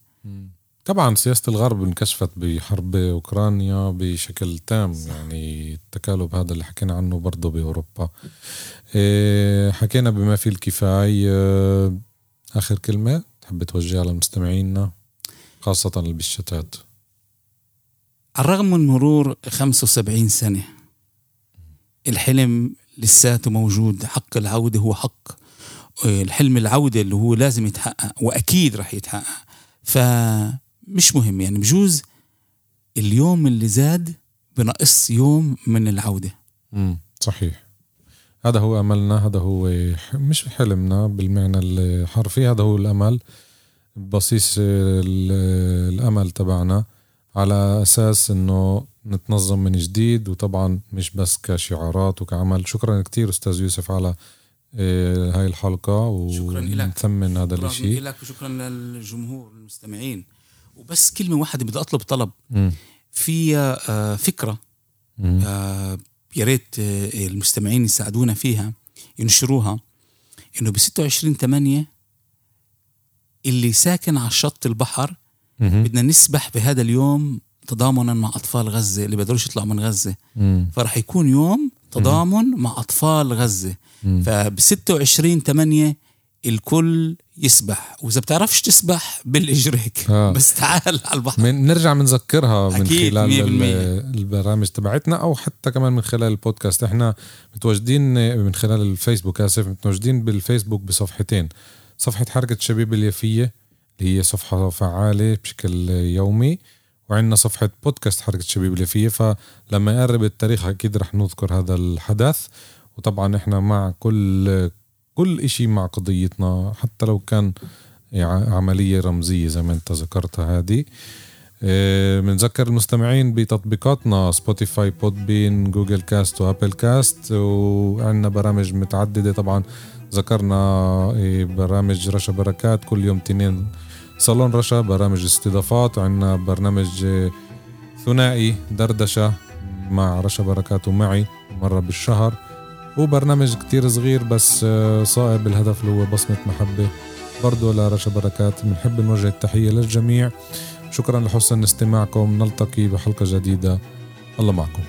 طبعا سياسة الغرب انكشفت بحرب أوكرانيا بشكل تام يعني التكالب هذا اللي حكينا عنه برضه بأوروبا. إيه، حكينا بما فيه الكفاية آخر كلمة تحب توجهها لمستمعينا خاصة اللي بالشتات. على الرغم من مرور 75 سنة الحلم لساته موجود حق العودة هو حق. الحلم العودة اللي هو لازم يتحقق وأكيد رح يتحقق. فمش مهم يعني بجوز اليوم اللي زاد بنقص يوم من العودة. امم صحيح. هذا هو أملنا هذا هو مش حلمنا بالمعنى الحرفي هذا هو الأمل بصيص الأمل تبعنا على أساس إنه نتنظم من جديد وطبعا مش بس كشعارات وكعمل. شكرا كتير أستاذ يوسف على آه، هاي الحلقة شكرا لك. ونثمن هذا الشيء شكرا لك وشكرا للجمهور المستمعين. وبس كلمة واحدة بدي أطلب طلب. في آه، فكرة آه، يا ريت المستمعين يساعدونا فيها ينشروها. إنه ب 26 8 اللي ساكن على شط البحر بدنا نسبح بهذا اليوم تضامنا مع أطفال غزة اللي بيقدروش يطلعوا من غزة. فرح يكون يوم تضامن مع أطفال غزة. فب 26 8 الكل يسبح. وإذا بتعرفش تسبح بالإجريك. آه. بس تعال على البحر. من نرجع بنذكرها من خلال البرامج تبعتنا أو حتى كمان من خلال البودكاست. إحنا متواجدين من خلال الفيسبوك آسف متواجدين بالفيسبوك بصفحتين. صفحة حركة الشبيبة اليافية اللي هي صفحة فعالة بشكل يومي وعندنا صفحة بودكاست حركة الشبيبة اليافية. فلما يقرب التاريخ أكيد رح نذكر هذا الحدث. وطبعا إحنا مع كل كل إشي مع قضيتنا حتى لو كان عملية رمزية زي ما أنت ذكرتها هذه. بنذكر آه، المستمعين بتطبيقاتنا Spotify Podbean Google Cast و Apple Cast وعندنا برامج متعددة. طبعا ذكرنا آه، برامج رشا بركات كل يوم تنين صالون رشا برامج استضافات وعندنا برنامج آه، ثنائي دردشة مع رشا بركات ومعي مرة بالشهر. وبرنامج كتير صغير بس آه، صائب. الهدف اللي هو بصمة محبة. برضو لرشا بركات بنحب نوجه التحية للجميع. شكرا لحسن استماعكم. نلتقي بحلقة جديدة. الله معكم.